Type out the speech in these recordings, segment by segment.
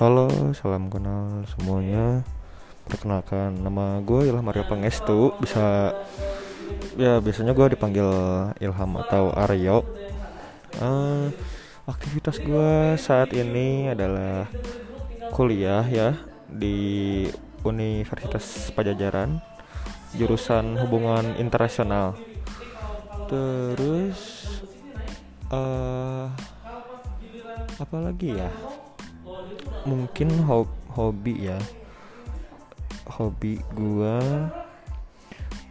Halo, salam kenal semuanya. Perkenalkan, nama gue Ilham Mario Pangestu. Bisa ya biasanya gue dipanggil Ilham atau Aryo. Eh, aktivitas gue saat ini adalah kuliah ya di Universitas Pajajaran, jurusan Hubungan Internasional. Terus eh apa lagi ya? Mungkin hob- hobi ya. Hobi gua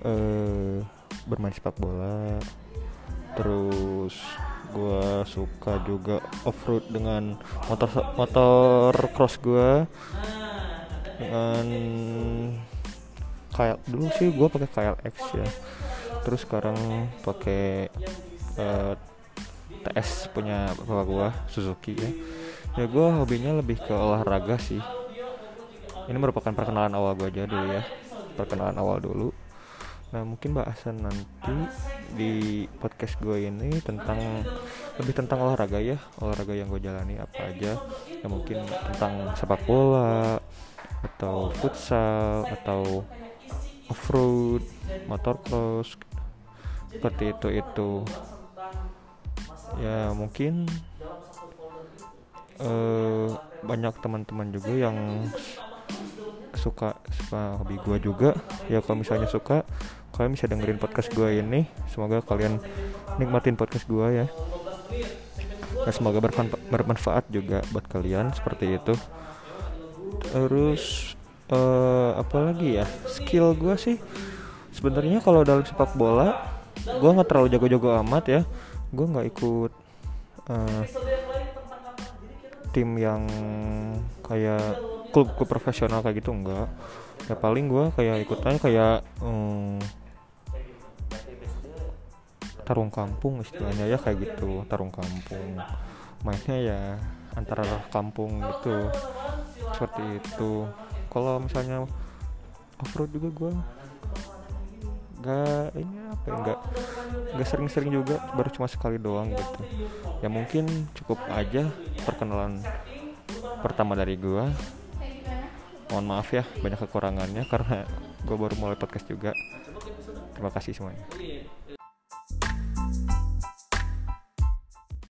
eh bermain sepak bola. Terus gua suka juga off-road dengan motor motor cross gua dengan kayak dulu sih gua pakai KLX ya. Terus sekarang pakai eh, TS punya bapak gua Suzuki ya ya gua hobinya lebih ke olahraga sih. Ini merupakan perkenalan awal gua aja dulu ya. Perkenalan awal dulu. Nah mungkin bahasan nanti di podcast gue ini tentang lebih tentang olahraga ya. Olahraga yang gue jalani apa aja. Ya mungkin tentang sepak bola atau futsal atau off-road motocross seperti itu itu ya mungkin eh banyak teman-teman juga yang suka suka hobi gua juga. Ya kalau misalnya suka kalian bisa dengerin podcast gua ini. Semoga kalian nikmatin podcast gua ya. Ya semoga bermanfa- bermanfaat juga buat kalian seperti itu. Terus eh apa lagi ya? Skill gua sih sebenarnya kalau dalam sepak bola gua nggak terlalu jago-jago amat ya. Gua nggak ikut eh, tim yang kayak klub klub profesional kayak gitu enggak. Ya paling gua kayak ikutannya kayak hmm, tarung kampung istilahnya ya kayak gitu. Tarung kampung. Mainnya ya antara kampung gitu. Seperti itu. Kalau misalnya off road juga gua nggak ini apa ya nggak nggak sering-sering juga baru cuma sekali doang gitu. Ya mungkin cukup aja perkenalan pertama dari gua. Mohon maaf ya banyak kekurangannya karena gua baru mulai podcast juga. Terima kasih semuanya